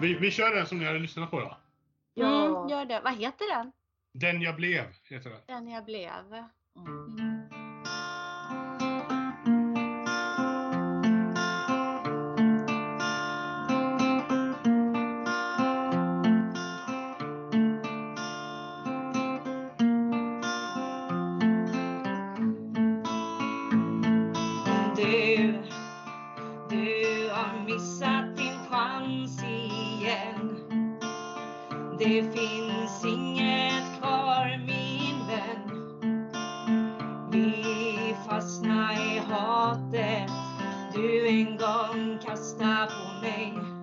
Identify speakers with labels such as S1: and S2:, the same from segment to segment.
S1: Vi, vi kör den som ni hade lyssnat på då.
S2: Ja.
S3: Mm, gör det. Vad heter den?
S1: Den jag blev, heter den.
S3: Den jag blev.
S2: Mm. Det finns inget kvar min vän. Vi fastnar i hatet du en gång kastade på mig.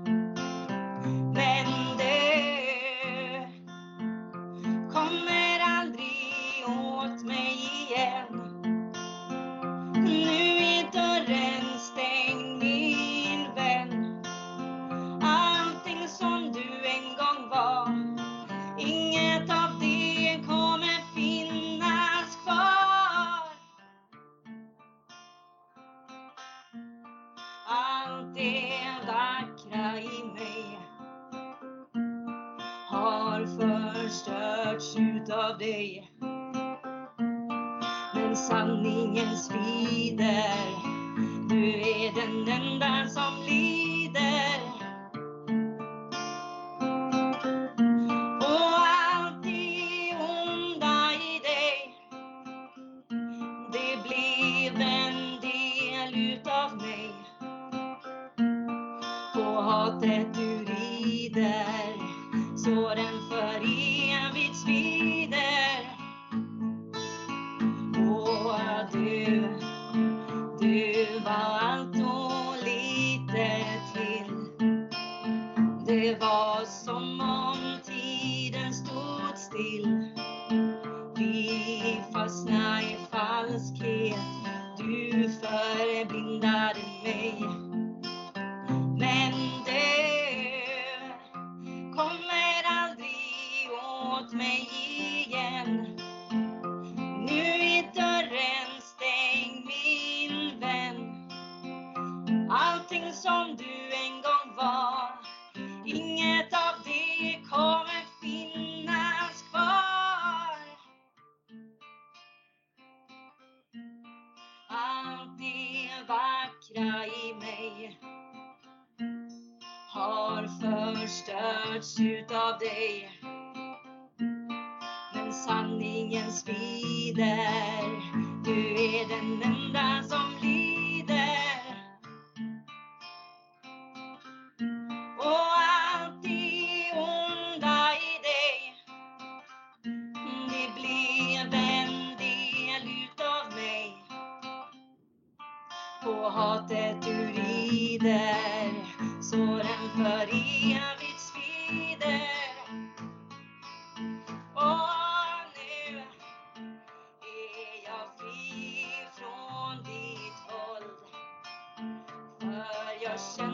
S2: Utav dig. Men sanningen svider. Du är den enda som lider. Och allt det onda i dig. Det blev en del utav mig. På hatet du rider. Som du en gång var, inget av det kommer finnas kvar. Allt det vackra i mig har förstörts utav dig. Men sanningen svider. Du är den enda som lever Maria för evigt svider. Och nu är jag fri från ditt våld. För jag känner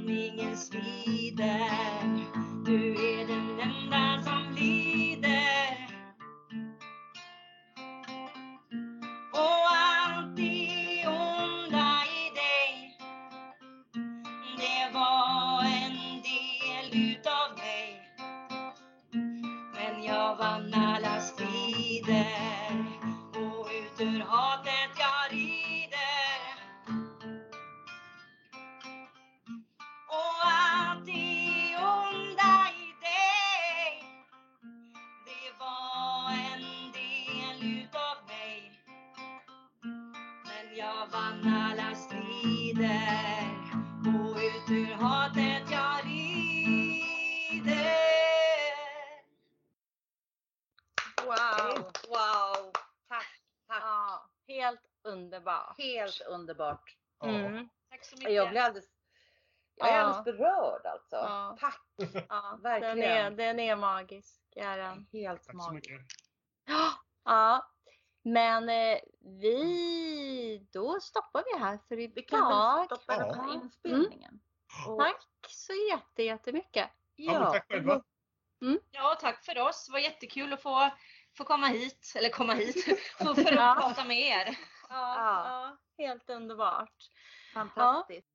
S2: sanningen svider. Du är den enda som lider. Och allt det onda i dig. Det var en del utav mig. Men jag vann alla strider. jag vann alla strider och ut ur hatet jag rider.
S4: Wow! Wow! Tack, tack.
S3: Ja, helt underbart.
S4: Helt underbart.
S3: Mm.
S2: Tack så mycket.
S4: Jag blir alldeles, jag är
S3: ja.
S4: alldeles berörd alltså.
S3: Ja.
S4: Tack!
S3: Ja,
S4: verkligen.
S3: Den är, den är magisk, är den.
S4: Helt
S1: tack magisk.
S4: Så
S1: mycket.
S3: Ja, men eh, vi, då stoppar vi här för
S4: Vi kan väl
S3: idag.
S4: stoppa den
S1: Ja.
S4: här inspelningen. Och-
S3: Tack så jätte, jättemycket.
S1: Ja, men tack själva.
S2: Ja, tack för oss. Det var jättekul att få, få komma hit. Eller komma hit. Få för att
S3: Ja.
S2: prata med er.
S3: Ja,
S4: Ja.
S3: ja helt underbart.
S4: Fantastiskt.